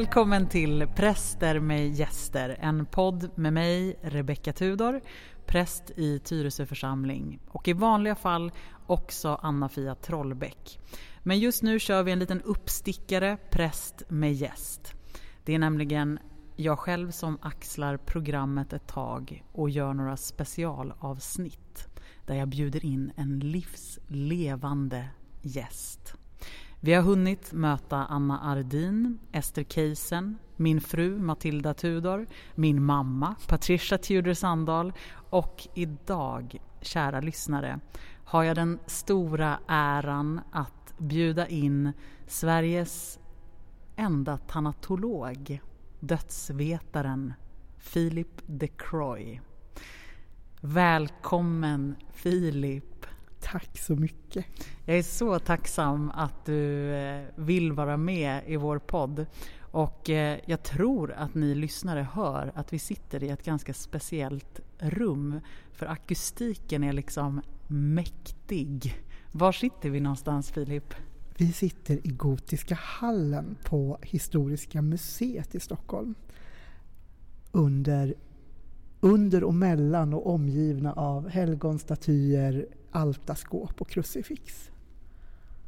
Välkommen till Präster med gäster, en podd med mig, Rebecka Tudor, präst i Tyresö församling och i vanliga fall också Anna-Fia Trollbäck. Men just nu kör vi en liten uppstickare, präst med gäst. Det är nämligen jag själv som axlar programmet ett tag och gör några specialavsnitt där jag bjuder in en livslevande gäst. Vi har hunnit möta Anna Ardin, Ester Keisen, min fru Matilda Tudor, min mamma Patricia Tudor Sandahl och idag, kära lyssnare, har jag den stora äran att bjuda in Sveriges enda tanatolog, dödsvetaren Philip de Croy. Välkommen Philip! Tack så mycket. Jag är så tacksam att du eh, vill vara med i vår podd. Och eh, jag tror att ni lyssnare hör att vi sitter i ett ganska speciellt rum. För akustiken är liksom mäktig. Var sitter vi någonstans Filip? Vi sitter i Gotiska hallen på Historiska museet i Stockholm. Under, under och mellan och omgivna av helgonstatyer, altarskåp och krucifix.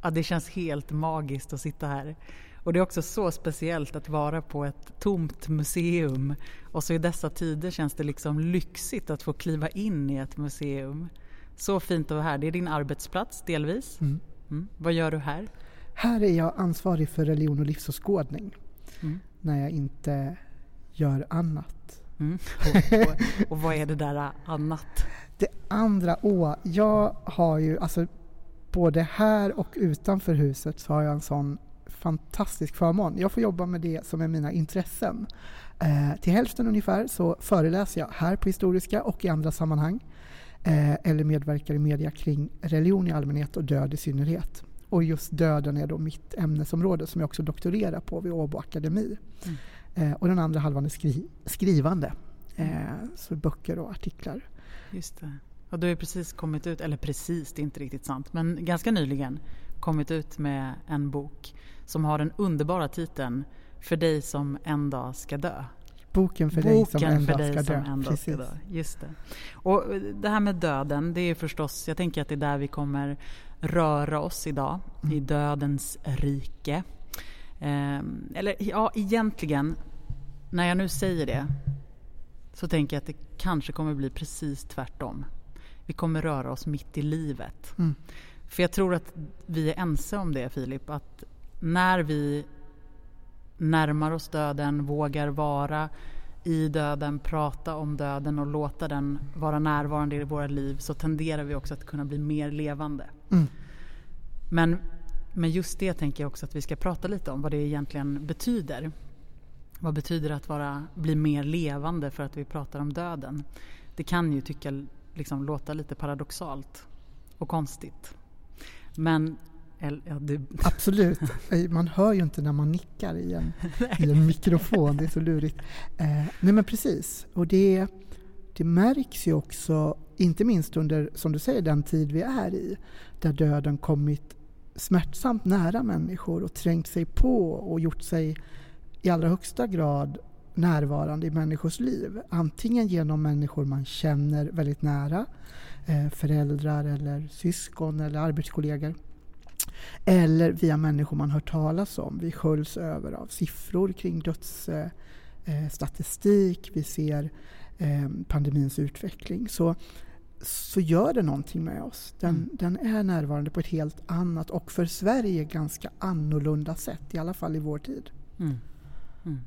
Ja, det känns helt magiskt att sitta här. Och det är också så speciellt att vara på ett tomt museum. Och så i dessa tider känns det liksom lyxigt att få kliva in i ett museum. Så fint att vara här. Det är din arbetsplats delvis. Mm. Mm. Vad gör du här? Här är jag ansvarig för religion och livsåskådning. Mm. När jag inte gör annat. Mm. Och, och, och, vad är det där annat? Det andra, åh, jag har ju, alltså både här och utanför huset så har jag en sån fantastisk förmån. Jag får jobba med det som är mina intressen. Eh, till hälften ungefär så föreläser jag här på Historiska och i andra sammanhang. Eh, eller medverkar i media kring religion i allmänhet och död i synnerhet. Och just döden är då mitt ämnesområde som jag också doktorerar på vid Åbo Akademi. Mm. Eh, och den andra halvan är skri skrivande. Eh, så böcker och artiklar. Just det. Och du har precis kommit ut, eller precis, det är inte riktigt sant, men ganska nyligen kommit ut med en bok som har den underbara titeln För dig som en dag ska dö. Boken för Boken dig som en dag ska som dö. Dag ska dö. Just det. Och det här med döden, det är förstås, jag tänker att det är där vi kommer röra oss idag, mm. i dödens rike. Eh, eller ja, egentligen, när jag nu säger det, så tänker jag att det kanske kommer bli precis tvärtom. Vi kommer röra oss mitt i livet. Mm. För jag tror att vi är ense om det, Filip, att när vi närmar oss döden, vågar vara i döden, prata om döden och låta den vara närvarande i våra liv så tenderar vi också att kunna bli mer levande. Mm. Men, men just det tänker jag också att vi ska prata lite om, vad det egentligen betyder. Vad betyder det att vara, bli mer levande för att vi pratar om döden? Det kan ju tycka, liksom, låta lite paradoxalt och konstigt. Men Ja, det... Absolut. Man hör ju inte när man nickar i en, i en mikrofon. Det är så lurigt. Eh, nej men precis. Och det, det märks ju också, inte minst under, som du säger, den tid vi är i, där döden kommit smärtsamt nära människor och trängt sig på och gjort sig i allra högsta grad närvarande i människors liv. Antingen genom människor man känner väldigt nära, eh, föräldrar eller syskon eller arbetskollegor eller via människor man hört talas om. Vi sköljs över av siffror kring dödsstatistik. Vi ser eh, pandemins utveckling. Så, så gör det någonting med oss. Den, mm. den är närvarande på ett helt annat och för Sverige ganska annorlunda sätt. I alla fall i vår tid. Mm. Mm.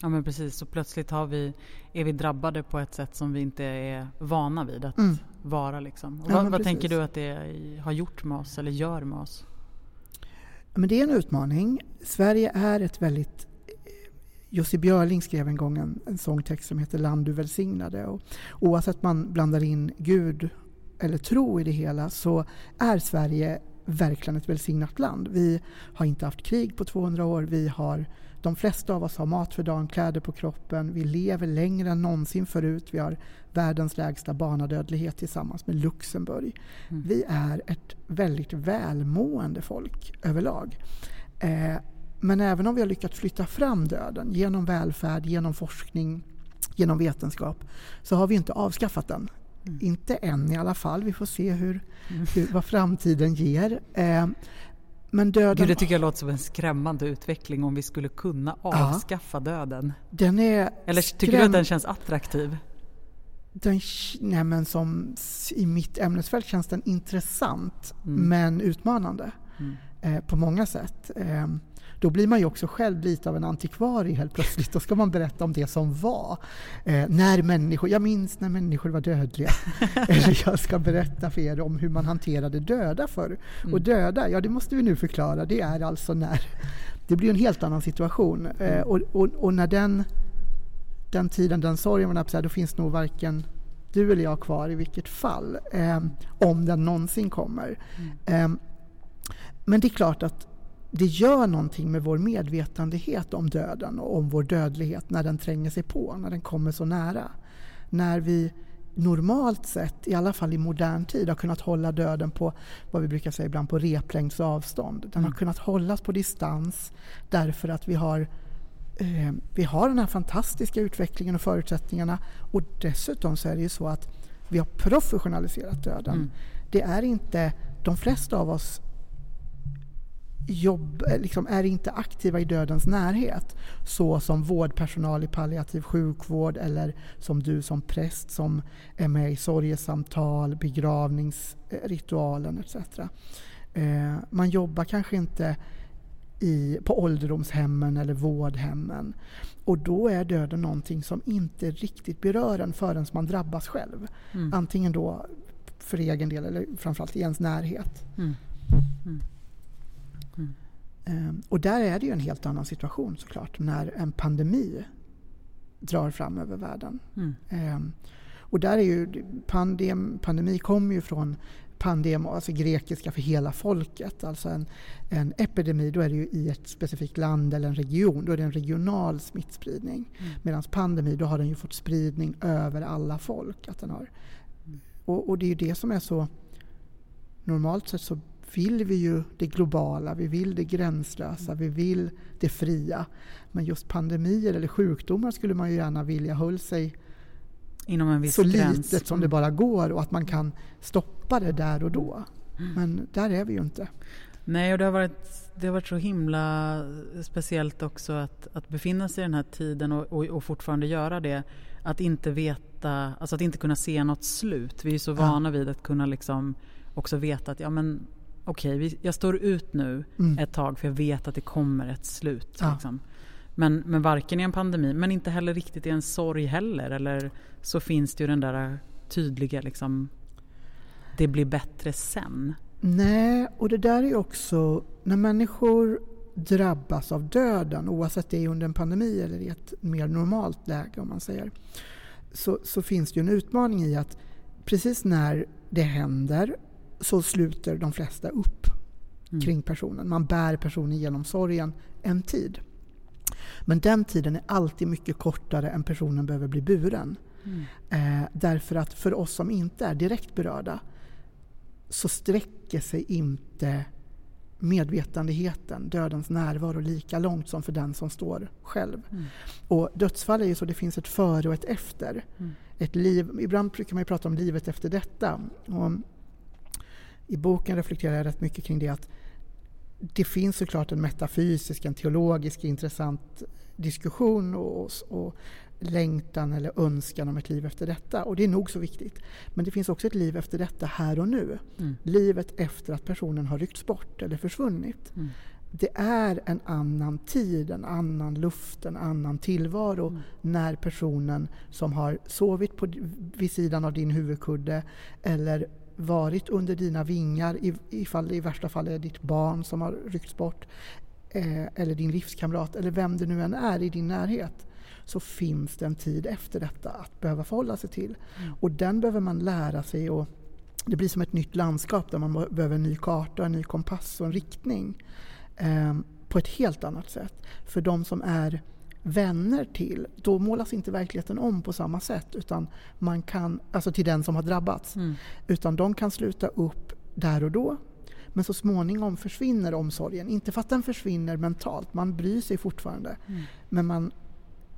Ja men precis, så plötsligt har vi, är vi drabbade på ett sätt som vi inte är vana vid att mm. vara. Liksom. Ja, vad, vad tänker du att det har gjort med oss eller gör med oss? Men det är en utmaning. Sverige är ett väldigt Jussi Björling skrev en gång en, en sångtext som heter Land du välsignade. Och oavsett man blandar in Gud eller tro i det hela så är Sverige verkligen ett välsignat land. Vi har inte haft krig på 200 år. Vi har, de flesta av oss har mat för dagen, kläder på kroppen. Vi lever längre än någonsin förut. Vi har världens lägsta barnadödlighet tillsammans med Luxemburg. Mm. Vi är ett väldigt välmående folk överlag. Eh, men även om vi har lyckats flytta fram döden genom välfärd, genom forskning, genom vetenskap så har vi inte avskaffat den. Mm. Inte än i alla fall. Vi får se hur, mm. hur vad framtiden ger. Eh, men döden... Gud, det tycker jag låter som en skrämmande utveckling om vi skulle kunna avskaffa ja, döden. Den är Eller tycker skräm... du att den känns attraktiv? Den, nej men som, I mitt ämnesfält känns den intressant mm. men utmanande mm. eh, på många sätt. Eh, då blir man ju också själv lite av en antikvarie helt plötsligt. Då ska man berätta om det som var. Eh, när människor, jag minns när människor var dödliga. Eller jag ska berätta för er om hur man hanterade döda förr. Mm. Och döda, ja det måste vi nu förklara, det är alltså när det blir en helt annan situation. Eh, mm. och, och, och, när den, den tiden, den sorgen, då finns nog varken du eller jag kvar i vilket fall. Eh, om den någonsin kommer. Mm. Eh, men det är klart att det gör någonting med vår medvetenhet om döden och om vår dödlighet när den tränger sig på, när den kommer så nära. När vi normalt sett, i alla fall i modern tid, har kunnat hålla döden på vad vi brukar säga ibland på replängds avstånd. Den mm. har kunnat hållas på distans därför att vi har eh, vi har den här fantastiska utvecklingen och förutsättningarna och dessutom så är det ju så att vi har professionaliserat döden. Mm. Det är inte, de flesta av oss jobb, eh, liksom är inte aktiva i dödens närhet så som vårdpersonal i palliativ sjukvård eller som du som präst som är med i sorgesamtal, begravningsritualen etc. Eh, man jobbar kanske inte i, på ålderdomshemmen eller vårdhemmen. Och då är döden någonting som inte riktigt berör en förrän man drabbas själv. Mm. Antingen då för egen del eller framförallt i ens närhet. Mm. Mm. Mm. Och där är det ju en helt annan situation såklart när en pandemi drar fram över världen. Mm. Ehm, och där är ju pandem, pandemi kommer ju från pandemo, alltså grekiska för hela folket. Alltså en, en epidemi, då är det ju i ett specifikt land eller en region. Då är det en regional smittspridning. Mm. Medan pandemi, då har den ju fått spridning över alla folk. Att den har. Mm. Och, och det är ju det som är så... Normalt sett så vill vi ju det globala, vi vill det gränslösa, vi vill det fria. Men just pandemier eller sjukdomar skulle man ju gärna vilja höll sig Inom en viss så gräns. litet som det mm. bara går och att man kan stoppa det där och då. Mm. Men där är vi ju inte. Nej, och det har varit, det har varit så himla speciellt också att, att befinna sig i den här tiden och, och, och fortfarande göra det. Att inte veta, alltså att inte kunna se något slut. Vi är så vana ja. vid att kunna liksom också veta att ja, men okej, okay, jag står ut nu mm. ett tag för jag vet att det kommer ett slut. Ja. Liksom. Men, men varken i en pandemi, men inte heller riktigt i en sorg heller. Eller så finns det ju den där tydliga, liksom, det blir bättre sen. Nej, och det där är också, när människor drabbas av döden, oavsett det är under en pandemi eller i ett mer normalt läge om man säger, så, så finns det ju en utmaning i att precis när det händer så sluter de flesta upp mm. kring personen. Man bär personen genom sorgen en tid. Men den tiden är alltid mycket kortare än personen behöver bli buren. Mm. Eh, därför att för oss som inte är direkt berörda så sträcker sig inte medvetandegheten, dödens närvaro lika långt som för den som står själv. Mm. Och dödsfall är ju så, det finns ett före och ett efter. Mm. Ett liv, ibland brukar man prata om livet efter detta. Och i boken reflekterar jag rätt mycket kring det att det finns såklart en metafysisk, en teologisk intressant diskussion och, och längtan eller önskan om ett liv efter detta. Och det är nog så viktigt. Men det finns också ett liv efter detta här och nu. Mm. Livet efter att personen har ryckts bort eller försvunnit. Mm. Det är en annan tid, en annan luft, en annan tillvaro mm. när personen som har sovit på, vid sidan av din huvudkudde eller varit under dina vingar ifall det i värsta fall är ditt barn som har ryckts bort eh, eller din livskamrat eller vem det nu än är i din närhet så finns det en tid efter detta att behöva förhålla sig till. Mm. Och den behöver man lära sig och det blir som ett nytt landskap där man behöver en ny karta, en ny kompass och en riktning eh, på ett helt annat sätt. För de som är vänner till, då målas inte verkligheten om på samma sätt. Utan man kan, alltså till den som har drabbats. Mm. Utan de kan sluta upp där och då. Men så småningom försvinner omsorgen. Inte för att den försvinner mentalt, man bryr sig fortfarande. Mm. Men man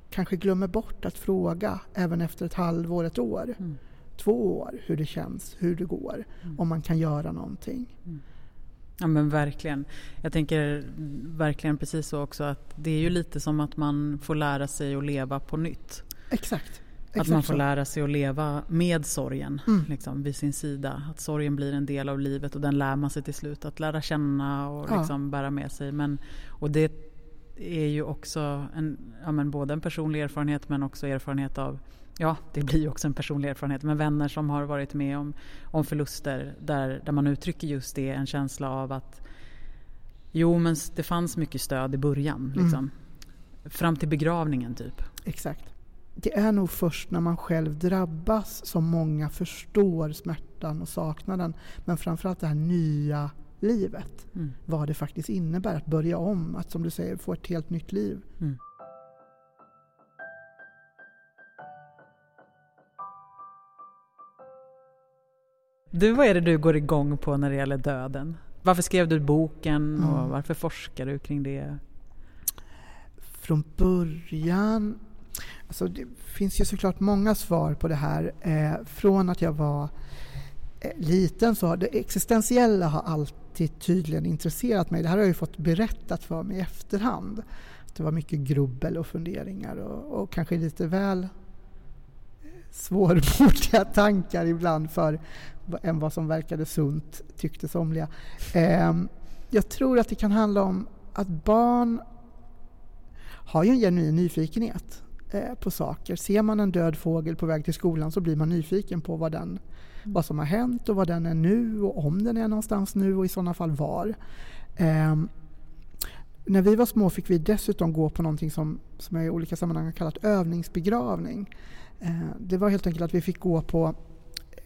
kanske glömmer bort att fråga även efter ett halvår, ett år, Mm. två år hur det känns, hur det går, Mm. om man kan göra någonting. Ja men verkligen. Jag tänker verkligen precis så också att det är ju lite som att man får lära sig att leva på nytt. Exakt. Att man får lära sig att leva med sorgen Mm. liksom, vid sin sida. Att sorgen blir en del av livet och den lär man sig till slut att lära känna och Ja. liksom bära med sig. Men, och det är ju också en, ja, men både en personlig erfarenhet men också erfarenhet av Ja, det blir ju också en personlig erfarenhet med vänner som har varit med om, om förluster där, där man uttrycker just det, en känsla av att Jo, men det fanns mycket stöd i början. Mm. Liksom. Fram till begravningen typ. Exakt. Det är nog först när man själv drabbas som många förstår smärtan och saknaden. Men framförallt det här nya livet. Mm. Vad det faktiskt innebär att börja om. Att som du säger få ett helt nytt liv. Mm. Du, vad är det du går igång på när det gäller döden? Varför skrev du boken och Mm. varför forskar du kring det? Från början... Alltså det finns ju såklart många svar på det här. Eh, från att jag var eh, liten så har det existentiella har alltid tydligen intresserat mig. Det här har jag ju fått berättat för mig i efterhand. Det var mycket grubbel och funderingar och, och kanske lite väl svårbordliga tankar ibland för än vad som verkade sunt, tyckte somliga. Eh, jag tror att det kan handla om att barn har ju en genuin nyfikenhet eh, på saker. Ser man en död fågel på väg till skolan så blir man nyfiken på vad, den, vad som har hänt och vad den är nu och om den är någonstans nu och i sådana fall var. Eh, när vi var små fick vi dessutom gå på någonting som, som jag i olika sammanhang har kallat övningsbegravning. Eh, det var helt enkelt att vi fick gå på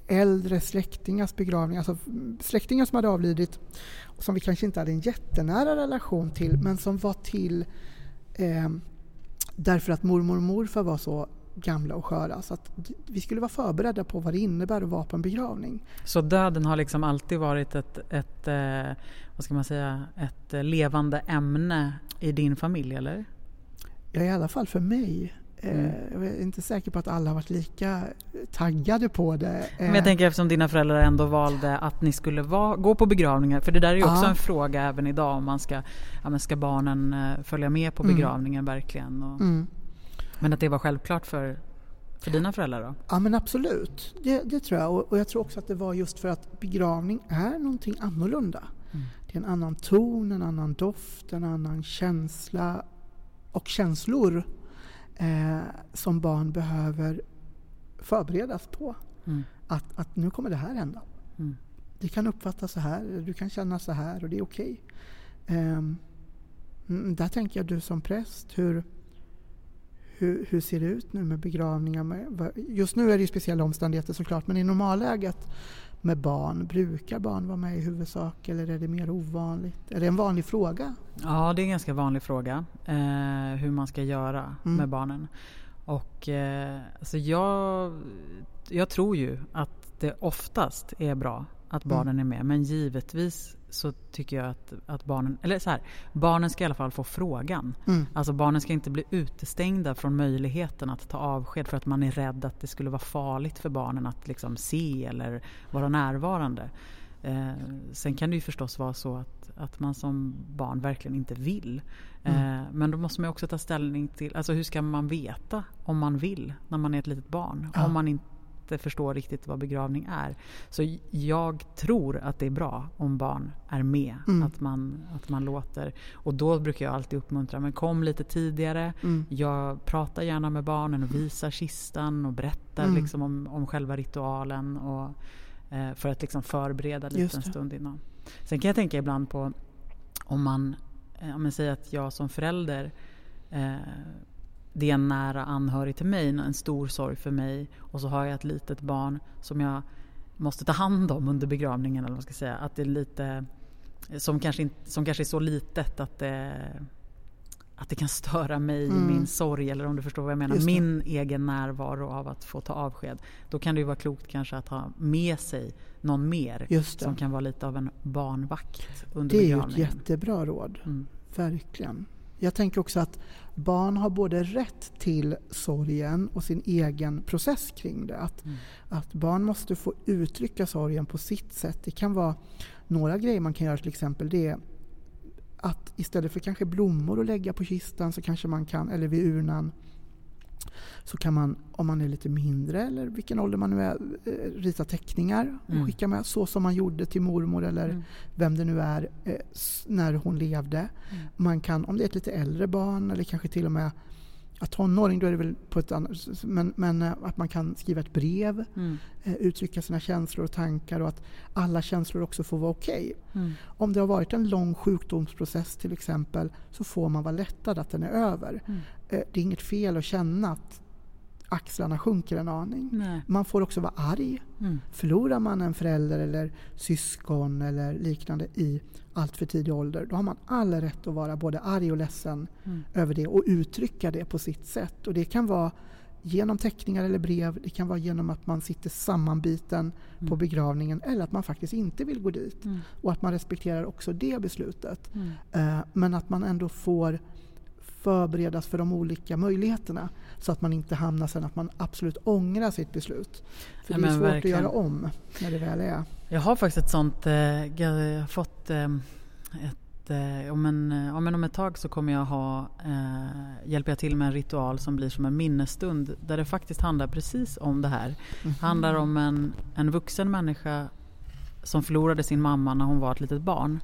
äldre släktingars begravning, alltså släktingar som hade avlidit och som vi kanske inte hade en jättenära relation till men som var till eh, därför att mormor och morfar var så gamla och sköra så att vi skulle vara förberedda på vad det innebär att vara på en begravning. Så döden har liksom alltid varit ett, ett, eh, vad ska man säga, ett levande ämne i din familj, eller? Ja, i alla fall för mig. Mm. Eh, jag är inte säker på att alla har varit lika taggade på det. Men Eh, jag tänker eftersom dina föräldrar ändå valde att ni skulle vara, gå på begravningar. För det där är ju också Ja. en fråga även idag om man ska, ja, ska barnen eh, följa med på Mm. begravningen verkligen? Och, mm. Men att det var självklart för, för dina föräldrar då? Ja men absolut, det, det tror jag. Och, och jag tror också att det var just för att begravning är någonting annorlunda. Mm. Det är en annan ton, en annan doft, en annan känsla och känslor eh, som barn behöver förberedas på. Mm. Att, att nu kommer det här hända. Mm. Det kan uppfattas så här, du kan känna så här och det är okej. Ehm, mm, där tänker jag du som präst, hur, hur, hur ser det ut nu med begravningar? Just nu är det ju speciella omständigheter såklart, men i normalläget med barn, brukar barn vara med i huvudsak eller är det mer ovanligt? Är det en vanlig fråga? Ja, det är en ganska vanlig fråga. Eh, hur man ska göra Mm. med barnen. Och eh, alltså jag, jag tror ju att det oftast är bra att Mm. barnen är med. Men givetvis så tycker jag att, att barnen, eller så här, barnen ska i alla fall få frågan. Mm. Alltså barnen ska inte bli utestängda från möjligheten att ta avsked för att man är rädd att det skulle vara farligt för barnen att liksom se eller vara närvarande. Eh, sen kan det ju förstås vara så att, att man som barn verkligen inte vill. Mm. Eh, men då måste man också ta ställning till, alltså hur ska man veta om man vill när man är ett litet barn? Ja. Om man inte förstår riktigt vad begravning är. Så jag tror att det är bra om barn är med. Mm. Att, man, att man låter. Och då brukar jag alltid uppmuntra, men kom lite tidigare. Mm. Jag pratar gärna med barnen och visar kistan och berättar Mm. liksom om, om själva ritualen. Och, eh, för att liksom förbereda lite en stund innan. Sen kan jag tänka ibland på om man, eh, om man säger att jag som förälder eh, det är en nära anhörig till mig, en stor sorg för mig och så har jag ett litet barn som jag måste ta hand om under begravningen eller vad man ska säga. Att det är lite som kanske, inte, som kanske är så litet att det, att det kan störa mig i min sorg eller om du förstår vad jag menar. Min egen närvaro av att få ta avsked. Då kan det ju vara klokt kanske att ha med sig någon mer som kan vara lite av en barnvakt under Det är ju ett begravningen. jättebra råd. Mm. Verkligen. Jag tänker också att barn har både rätt till sorgen och sin egen process kring det. Att, Mm. att barn måste få uttrycka sorgen på sitt sätt. Det kan vara några grejer man kan göra till exempel. Det är att istället för kanske blommor att lägga på kistan så kanske man kan, eller vid urnan, så kan man, om man är lite mindre eller vilken ålder man nu är, eh, rita teckningar och Mm. skicka med. Så som man gjorde till mormor eller Mm. vem det nu är eh, när hon levde. Mm. Man kan, om det är ett lite äldre barn eller kanske till och med ja, tonåring, då är det väl på ett annat men, men eh, att man kan skriva ett brev, Mm. eh, uttrycka sina känslor och tankar och att alla känslor också får vara okej. Mm. Om det har varit en lång sjukdomsprocess till exempel så får man vara lättad att den är över. Mm. Eh, Det är inget fel att känna att axlarna sjunker en aning. Nej. Man får också vara arg. Mm. Förlorar man en förälder eller syskon eller liknande i allt för tidig ålder då har man all rätt att vara både arg och ledsen Mm. över det och uttrycka det på sitt sätt. Och det kan vara genom teckningar eller brev, det kan vara genom att man sitter sammanbiten på Mm. begravningen eller att man faktiskt inte vill gå dit. Mm. Och att man respekterar också det beslutet. Mm. Eh, Men att man ändå får förberedas för de olika möjligheterna så att man inte hamnar sen att man absolut ångrar sitt beslut. För Ja, det är svårt verkligen. att göra om när det väl är. Jag har faktiskt ett sånt, eh, jag har fått eh, ett, eh, om, en, om, en, om ett tag så kommer jag ha, hjälper jag till med en ritual som blir som en minnesstund där det faktiskt handlar precis om det här. Det handlar om en, en vuxen människa som förlorade sin mamma när hon var ett litet barn.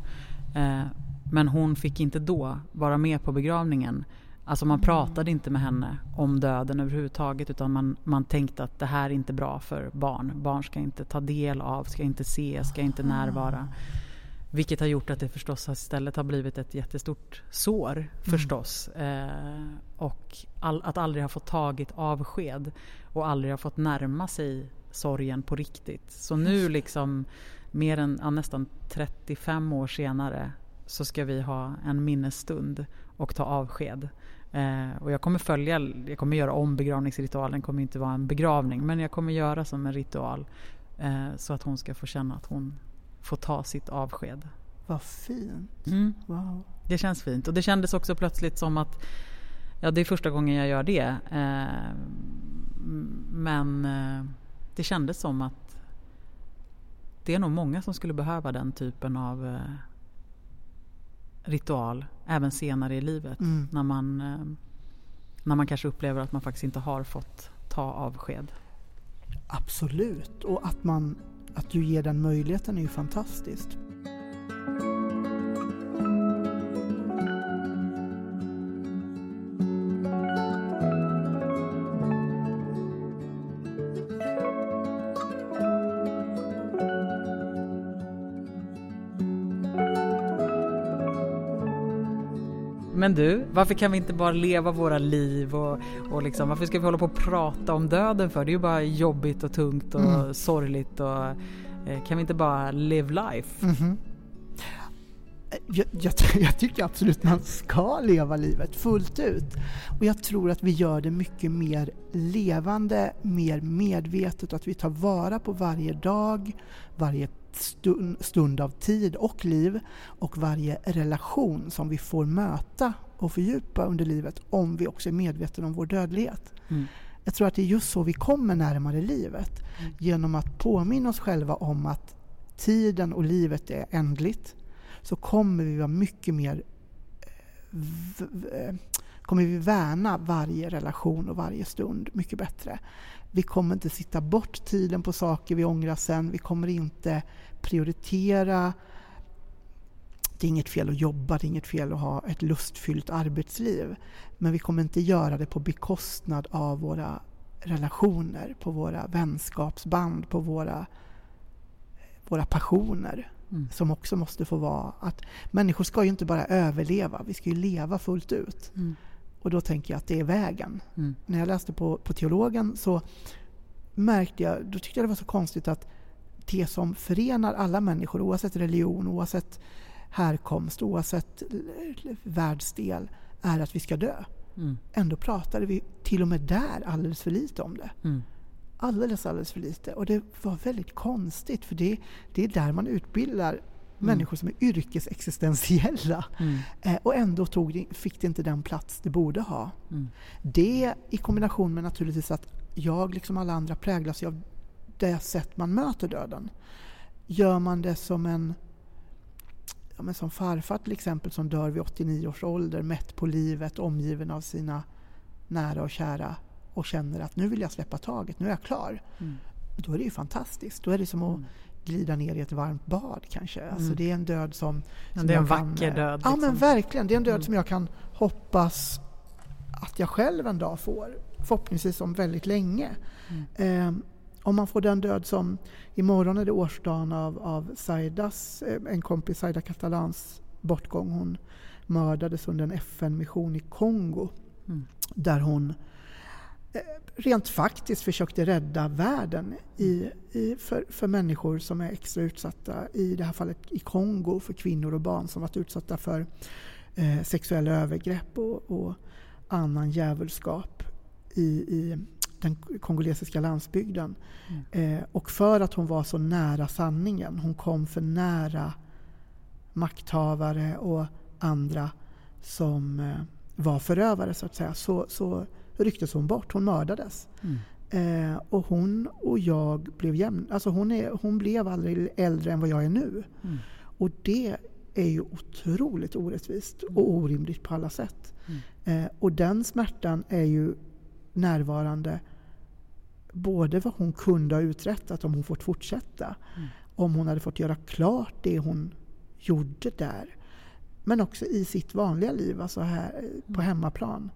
Men hon fick inte då vara med på begravningen. Alltså man pratade inte med henne om döden överhuvudtaget utan man, man tänkte att det här är inte bra för barn. Barn ska inte ta del av, ska inte se, ska inte närvara. Vilket har gjort att det förstås istället har blivit ett jättestort sår förstås. Eh, och all, att aldrig ha fått tagit avsked och aldrig ha fått närma sig sorgen på riktigt. Så nu liksom mer än ja, nästan 35 år senare så ska vi ha en minnesstund och ta avsked. Eh, och jag kommer följa, jag kommer göra om begravningsritualen, kommer inte vara en begravning men jag kommer göra som en ritual eh, så att hon ska få känna att hon får ta sitt avsked. Vad fint. Mm. Wow. Det känns fint och det kändes också plötsligt som att ja, det är första gången jag gör det. Eh, men eh, det kändes som att det är nog många som skulle behöva den typen av eh, ritual även senare i livet. Mm. När, man, eh, när man kanske upplever att man faktiskt inte har fått ta avsked. Absolut. Och att, man, att du ger den möjligheten är ju fantastiskt. Men du, varför kan vi inte bara leva våra liv och, och liksom, varför ska vi hålla på och prata om döden för? Det är ju bara jobbigt och tungt och Mm. sorgligt och eh, kan vi inte bara live life? Mhm. Jag, jag, jag tycker absolut man ska leva livet fullt ut. Och jag tror att vi gör det mycket mer levande, mer medvetet och att vi tar vara på varje dag, varje stund, stund av tid och liv och varje relation som vi får möta och fördjupa under livet om vi också är medvetna om vår dödlighet. Mm. Jag tror att det är just så vi kommer närmare livet. Mm. Genom att påminna oss själva om att tiden och livet är ändligt så kommer vi vara mycket mer eh, eh, kommer vi värna varje relation och varje stund mycket bättre. Vi kommer inte sitta bort tiden på saker vi ångrar sen. Vi kommer inte prioritera. Det är inget fel att jobba, det är inget fel att ha ett lustfyllt arbetsliv. Men vi kommer inte göra det på bekostnad av våra relationer, på våra vänskapsband, på våra, våra passioner. Mm. Som också måste få vara att människor ska ju inte bara överleva, vi ska ju leva fullt ut. Mm. Och då tänker jag att det är vägen. Mm. När jag läste på, på teologen så märkte jag, då tyckte jag det var så konstigt att det som förenar alla människor oavsett religion, oavsett härkomst, oavsett världsdel är att vi ska dö. Mm. Ändå pratade vi till och med där alldeles för lite om det. Mm. Alldeles, alldeles för lite. Och det var väldigt konstigt för det, det är där man utbildar människor som är yrkesexistentiella. Mm. Eh, och ändå tog fick det inte den plats det borde ha. Mm. Det i kombination med naturligtvis att jag liksom alla andra präglas av det sätt man möter döden. Gör man det som en ja, men som farfar till exempel som dör vid 89 års ålder, mätt på livet, omgiven av sina nära och kära och känner att nu vill jag släppa taget, nu är jag klar. Mm. Då är det ju fantastiskt. Då är det som att Mm. Glida ner i ett varmt bad kanske. Alltså Mm. det är en död som... Som det är en kan, vacker eh, död, Ja men liksom. verkligen. Det är en död Mm. som jag kan hoppas att jag själv en dag får. Förhoppningsvis om väldigt länge. Mm. Eh, om man får den död som... Imorgon är det årsdagen av, av Saidas, eh, en kompis, Saida Catalans bortgång. Hon mördades under en FN-mission i Kongo Mm. där hon rent faktiskt försökte rädda världen i, i, för, för människor som är extra utsatta. I det här fallet i Kongo för kvinnor och barn som varit utsatta för eh, sexuella övergrepp och, och annan djävulskap i, i den kongolesiska landsbygden. Eh, och för att hon var så nära sanningen, hon kom för nära makthavare och andra som eh, var förövare så att säga, så, så rycktes hon bort. Hon mördades. Mm. Eh, och hon och jag blev jämn. Alltså hon, är, hon blev aldrig äldre än vad jag är nu. Mm. Och det är ju otroligt orättvist och orimligt på alla sätt. Mm. Eh, och den smärtan är ju närvarande både vad hon kunde ha uträttat om hon fått fortsätta. Mm. Om hon hade fått göra klart det hon gjorde där. Men också i sitt vanliga liv, alltså här eh, på hemmaplan.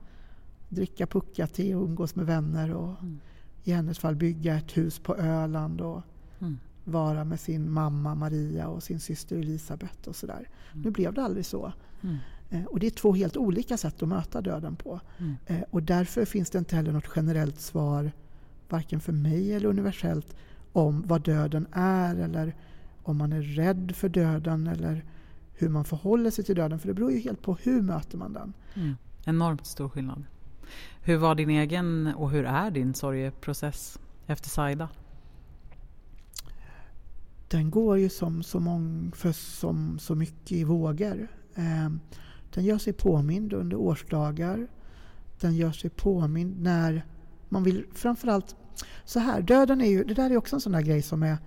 Dricka pucka-te och umgås med vänner och Mm. i hennes fall bygga ett hus på Öland och Mm. vara med sin mamma Maria och sin syster Elisabeth och sådär. Nu blev det aldrig så. Mm. Eh, Och det är två helt olika sätt att möta döden på. Mm. Eh, Och därför finns det inte heller något generellt svar, varken för mig eller universellt, om vad döden är eller om man är rädd för döden eller hur man förhåller sig till döden. För det beror ju helt på hur möter man den. Mm. Enormt stor skillnad. Hur var din egen och hur är din sorgeprocess efter Saida? Den går ju som så, mång, för som så mycket i vågor. Eh, Den gör sig påmind under årsdagar. Den gör sig påmind när man vill framförallt... Så här, döden är ju... Det där är också en sån där grej som är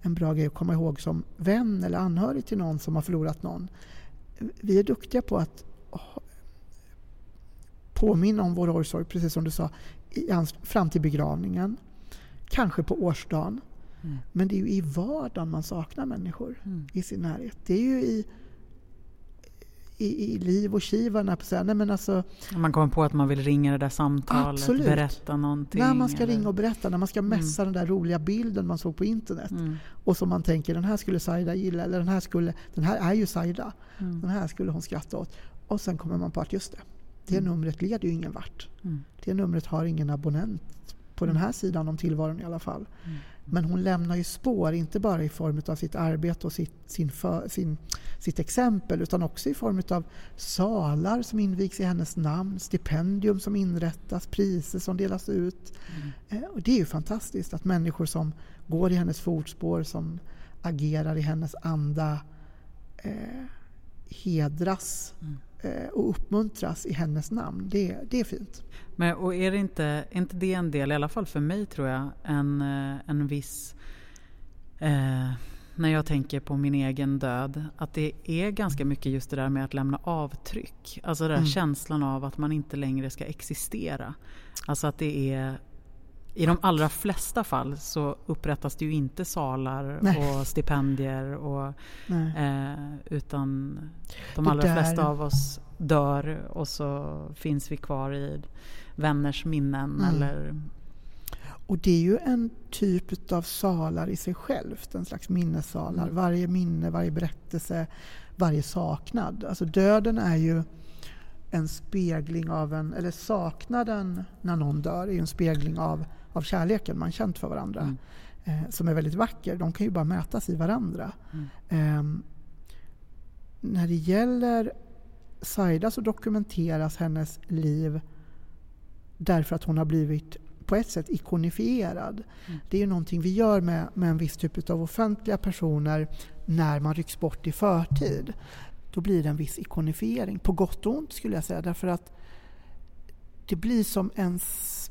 en bra grej att komma ihåg som vän eller anhörig till någon som har förlorat någon. Vi är duktiga på att påminna om vår omsorg, precis som du sa, fram till begravningen. Kanske på årsdagen. Mm. Men det är ju i vardagen man saknar människor Mm. i sin närhet. Det är ju i, i, i liv och här, nej men alltså, Man kommer på att man vill ringa det där samtalet, Absolut. berätta någonting. när man ska eller- ringa och berätta, när man ska messa den där roliga bilden man såg på internet. Mm. Och som man tänker, den här skulle Saida gilla, eller den här, skulle, den här är ju Saida. Mm. Den här skulle hon skratta åt. Och sen kommer man på att just det, det Mm. numret leder ju ingen vart. Mm. Det numret har ingen abonnent på den här sidan om tillvaron i alla fall. Mm. Men hon lämnar ju spår, inte bara i form av sitt arbete och sitt, sin för, sin, sitt exempel utan också i form av salar som invigs i hennes namn, stipendium som inrättas, priser som delas ut. Mm. Eh, Och det är ju fantastiskt att människor som går i hennes fotspår, som agerar i hennes anda eh, hedras Mm. Eh, och uppmuntras i hennes namn. Det, det är fint. Men, och är det inte, är inte det en del, i alla fall för mig tror jag, en, eh, en viss... Eh, när jag tänker på min egen död, att det är ganska mycket just det där med att lämna avtryck. Alltså den där Mm. känslan av att man inte längre ska existera. Alltså att det är... I de allra flesta fall så upprättas det ju inte salar Nej. och stipendier och. Eh, utan de allra flesta av oss dör och så finns vi kvar i vänners minnen Mm. eller... Och det är ju en typ av salar i sig självt, en slags minnessalar. Mm. Varje minne, varje berättelse, varje saknad. Alltså döden är ju en spegling av en, eller saknaden när någon dör är ju en spegling av, av kärleken man känt för varandra. Mm. Eh, som är väldigt vacker. De kan ju bara mätas i varandra. Mm. Ehm, när det gäller Saida så dokumenteras hennes liv därför att hon har blivit på ett sätt ikonifierad. Mm. Det är ju någonting vi gör med, med en viss typ av offentliga personer när man rycks bort i förtid. Då blir det en viss ikonifiering, på gott och ont skulle jag säga. Därför att det blir som ens...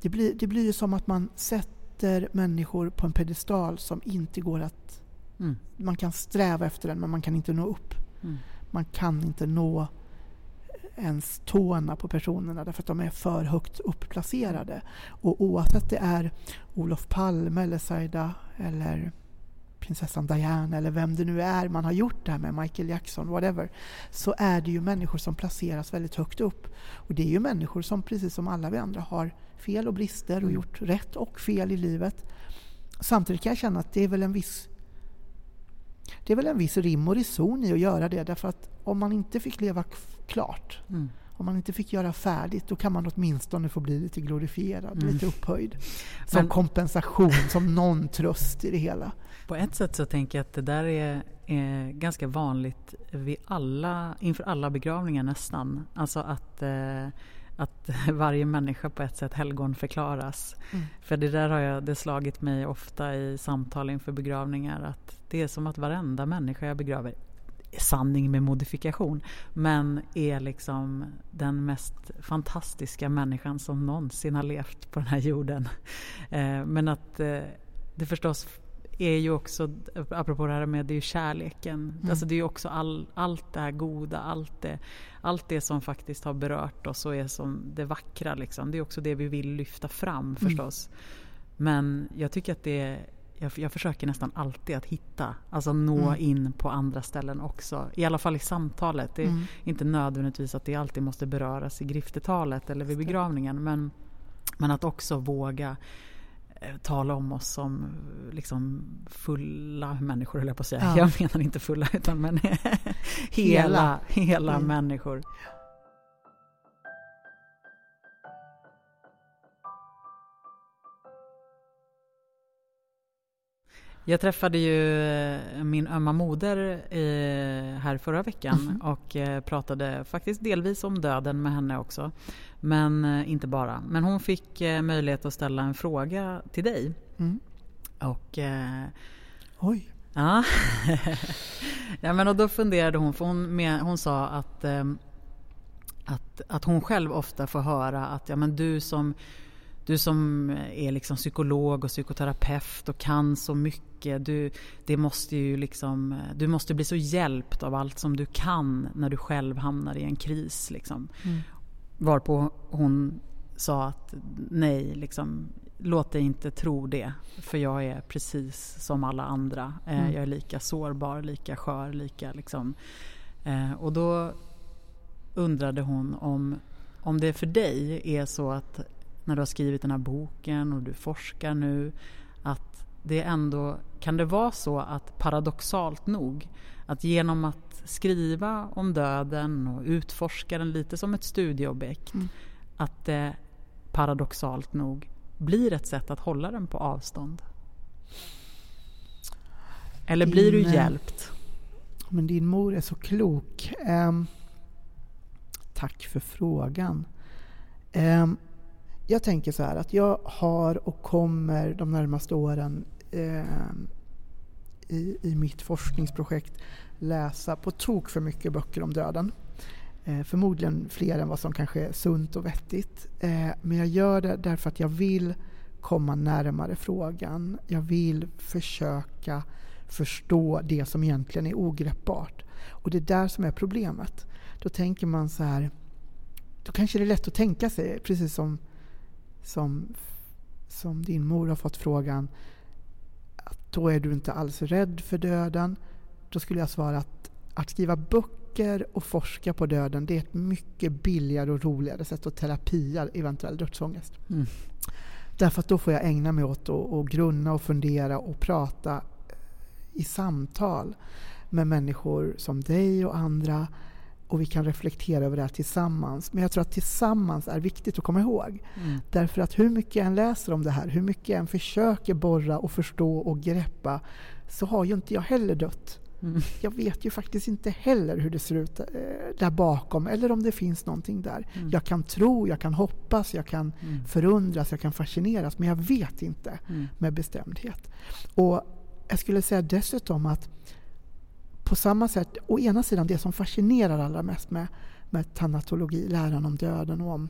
Det blir, det blir som att man sätter människor på en pedestal som inte går att... Mm. Man kan sträva efter den men man kan inte nå upp. Mm. Man kan inte nå ens tårna på personerna därför att de är för högt uppplacerade. Och oavsett det är Olof Palme eller Saida eller prinsessan Diana eller vem det nu är man har gjort det här med, Michael Jackson, whatever, så är det ju människor som placeras väldigt högt upp. Och det är ju människor som precis som alla vi andra har fel och brister och mm. gjort rätt och fel i livet. Samtidigt kan jag känna att det är väl en viss det är väl en viss rim och reson i att göra det därför att om man inte fick leva klart, mm. Om man inte fick göra färdigt, då kan man åtminstone få bli lite glorifierad, mm. lite upphöjd. Som Men, kompensation, som någon tröst i det hela. På ett sätt så tänker jag att det där är, är ganska vanligt vid alla, inför alla begravningar nästan. Alltså att eh, att varje människa på ett sätt helgon förklaras. Mm. För det där har jag, det slagit mig ofta i samtal inför begravningar att det är som att varenda människa jag begraver sanning med modifikation men är liksom den mest fantastiska människan som någonsin har levt på den här jorden. Eh, men att eh, det förstås är ju också, apropå det här med det är kärleken, mm. alltså det är ju också all, allt det här goda, allt det, allt det som faktiskt har berört oss och är som det vackra liksom. Det är också det vi vill lyfta fram mm. förstås. Mm. Men jag tycker att det jag, jag, försöker nästan alltid att hitta, alltså nå mm. in på andra ställen också. I alla fall i samtalet. Det är mm. inte nödvändigtvis att det alltid måste beröras i griftetalet eller vid begravningen. Men, men att också våga Eh, tala om oss som liksom fulla människor, höll jag på att säga. Ja. Jag menar inte fulla, utan men hela, hela, hela mm. människor. Jag träffade ju eh, min ömma moder här förra veckan mm. och eh, pratade faktiskt delvis om döden med henne också. Men eh, inte bara. Men hon fick möjlighet att ställa en fråga till dig. Mm. Och... Oj! Ja. ja men och då funderade hon, för hon, med, hon sa att, att, att hon själv ofta får höra att ja, men du som du som är liksom psykolog och psykoterapeut och kan så mycket. Du, det måste ju liksom, du måste bli så hjälpt av allt som du kan när du själv hamnar i en kris. Liksom. Mm. Varpå hon sa att nej, liksom, låt dig inte tro det. För jag är precis som alla andra. Eh, mm. Jag är lika sårbar, lika skör, lika liksom. Eh, och då undrade hon om, om det för dig är så att när du har skrivit den här boken och du forskar nu att det ändå kan det vara så att paradoxalt nog att genom att skriva om döden och utforska den lite som ett studieobjekt mm. att det paradoxalt nog blir ett sätt att hålla den på avstånd? Eller blir din, du hjälpt? Men din mor är så klok. Um, tack för frågan. Um, jag tänker så här att jag har och kommer de närmaste åren eh, i, i mitt forskningsprojekt läsa på tok för mycket böcker om döden. Eh, förmodligen fler än vad som kanske är sunt och vettigt. Eh, men jag gör det därför att jag vill komma närmare frågan. Jag vill försöka förstå det som egentligen är ogreppbart. Och det är där som är problemet. Då tänker man så här, då kanske det är lätt att tänka sig, precis som som, som din mor har fått frågan att då är du inte alls rädd för döden. Då skulle jag svara att att skriva böcker och forska på döden det är ett mycket billigare och roligare sätt att terapia eventuell dödsångest. Mm. Därför att då får jag ägna mig åt att grunna och fundera och prata i samtal med människor som dig och andra och vi kan reflektera över det här tillsammans. Men jag tror att tillsammans är viktigt att komma ihåg. Mm. Därför att hur mycket jag än läser om det här, hur mycket jag än försöker borra och förstå och greppa, så har ju inte jag heller dött. Mm. Jag vet ju faktiskt inte heller hur det ser ut eh, där bakom eller om det finns någonting där. Mm. Jag kan tro, jag kan hoppas, jag kan mm. förundras, jag kan fascineras men jag vet inte mm. med bestämdhet. Och jag skulle säga dessutom att på samma sätt, å ena sidan det som fascinerar allra mest med, med tanatologi, läran om döden och om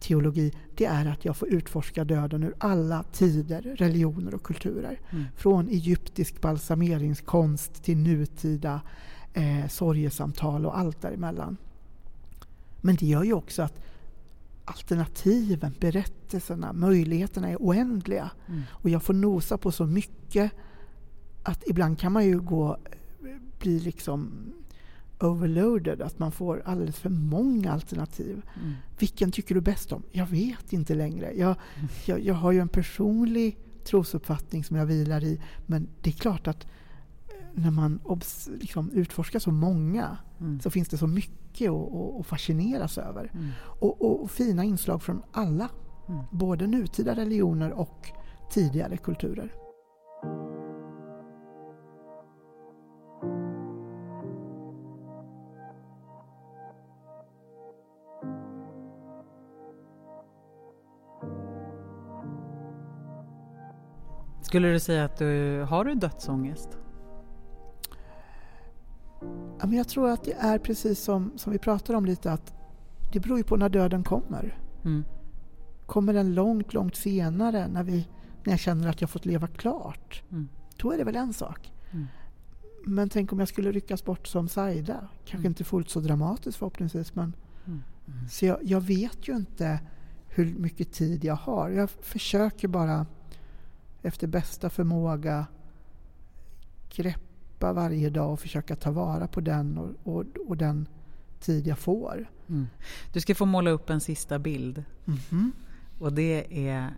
teologi, det är att jag får utforska döden ur alla tider, religioner och kulturer. Mm. Från egyptisk balsameringskonst till nutida eh, sorgesamtal och allt däremellan. Men det gör ju också att alternativen, berättelserna, möjligheterna är oändliga. Mm. Och jag får nosa på så mycket att ibland kan man ju gå, bli liksom overloaded, att man får alldeles för många alternativ. Mm. Vilken tycker du bäst om? Jag vet inte längre. Jag, jag, jag, har ju en personlig trosuppfattning som jag vilar i, men det är klart att eh, när man obs, liksom, utforskar så många mm. så finns det så mycket att, att fascineras över. Mm. Och, och, och, fina inslag från alla, mm. både nutida religioner och tidigare kulturer. Skulle du säga att du har du dödsångest? Ja, men jag tror att det är precis som, som vi pratar om lite att det beror ju på när döden kommer. Mm. Kommer den långt, långt senare när, vi, när jag känner att jag fått leva klart, mm. då är det väl en sak. Mm. Men tänk om jag skulle ryckas bort som Saida. Kanske mm. inte fullt så dramatiskt förhoppningsvis. Men, mm. Mm. Så jag, jag, vet ju inte hur mycket tid jag har. Jag försöker bara efter bästa förmåga greppa varje dag och försöka ta vara på den och, och, och den tid jag får. Mm. Du ska få måla upp en sista bild. Mm -hmm. Och det är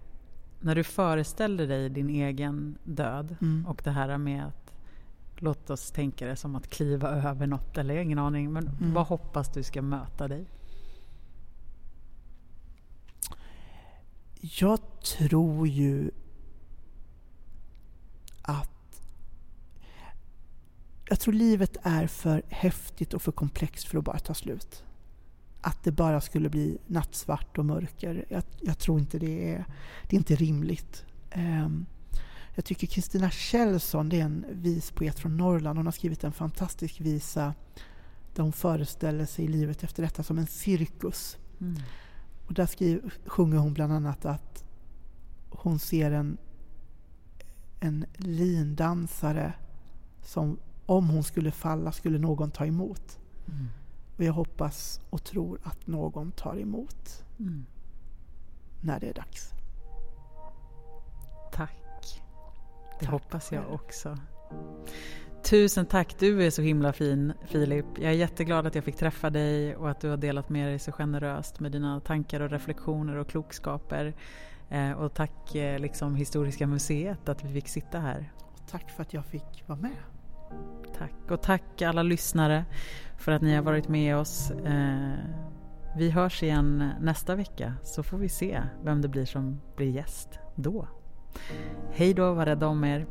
när du föreställer dig din egen död mm. och det här med att låt oss tänka det som att kliva över något eller jag har ingen aning men mm. vad hoppas du ska möta dig? Jag tror ju att jag tror livet är för häftigt och för komplext för att bara ta slut. Att det bara skulle bli nattsvart och mörker. Jag, jag tror inte det är, det är inte rimligt. Um, jag tycker Kristina Kjellson, det är en vispoet från Norrland, hon har skrivit en fantastisk visa där hon föreställer sig livet efter detta som en cirkus. Mm. Och där skriver, sjunger hon bland annat att hon ser en en lindansare som om hon skulle falla skulle någon ta emot. Mm. Och jag hoppas och tror att någon tar emot mm. när det är dags. Tack. Det tack hoppas jag också. Tusen tack, du är så himla fin Filip. Jag är jätteglad att jag fick träffa dig och att du har delat med dig så generöst med dina tankar och reflektioner och klokskaper. Eh, och tack eh, liksom Historiska museet att vi fick sitta här. Och tack för att jag fick vara med. Tack och tack alla lyssnare för att ni har varit med oss. Eh, vi hörs igen nästa vecka så får vi se vem det blir som blir gäst då. Hej då, var rädda om er.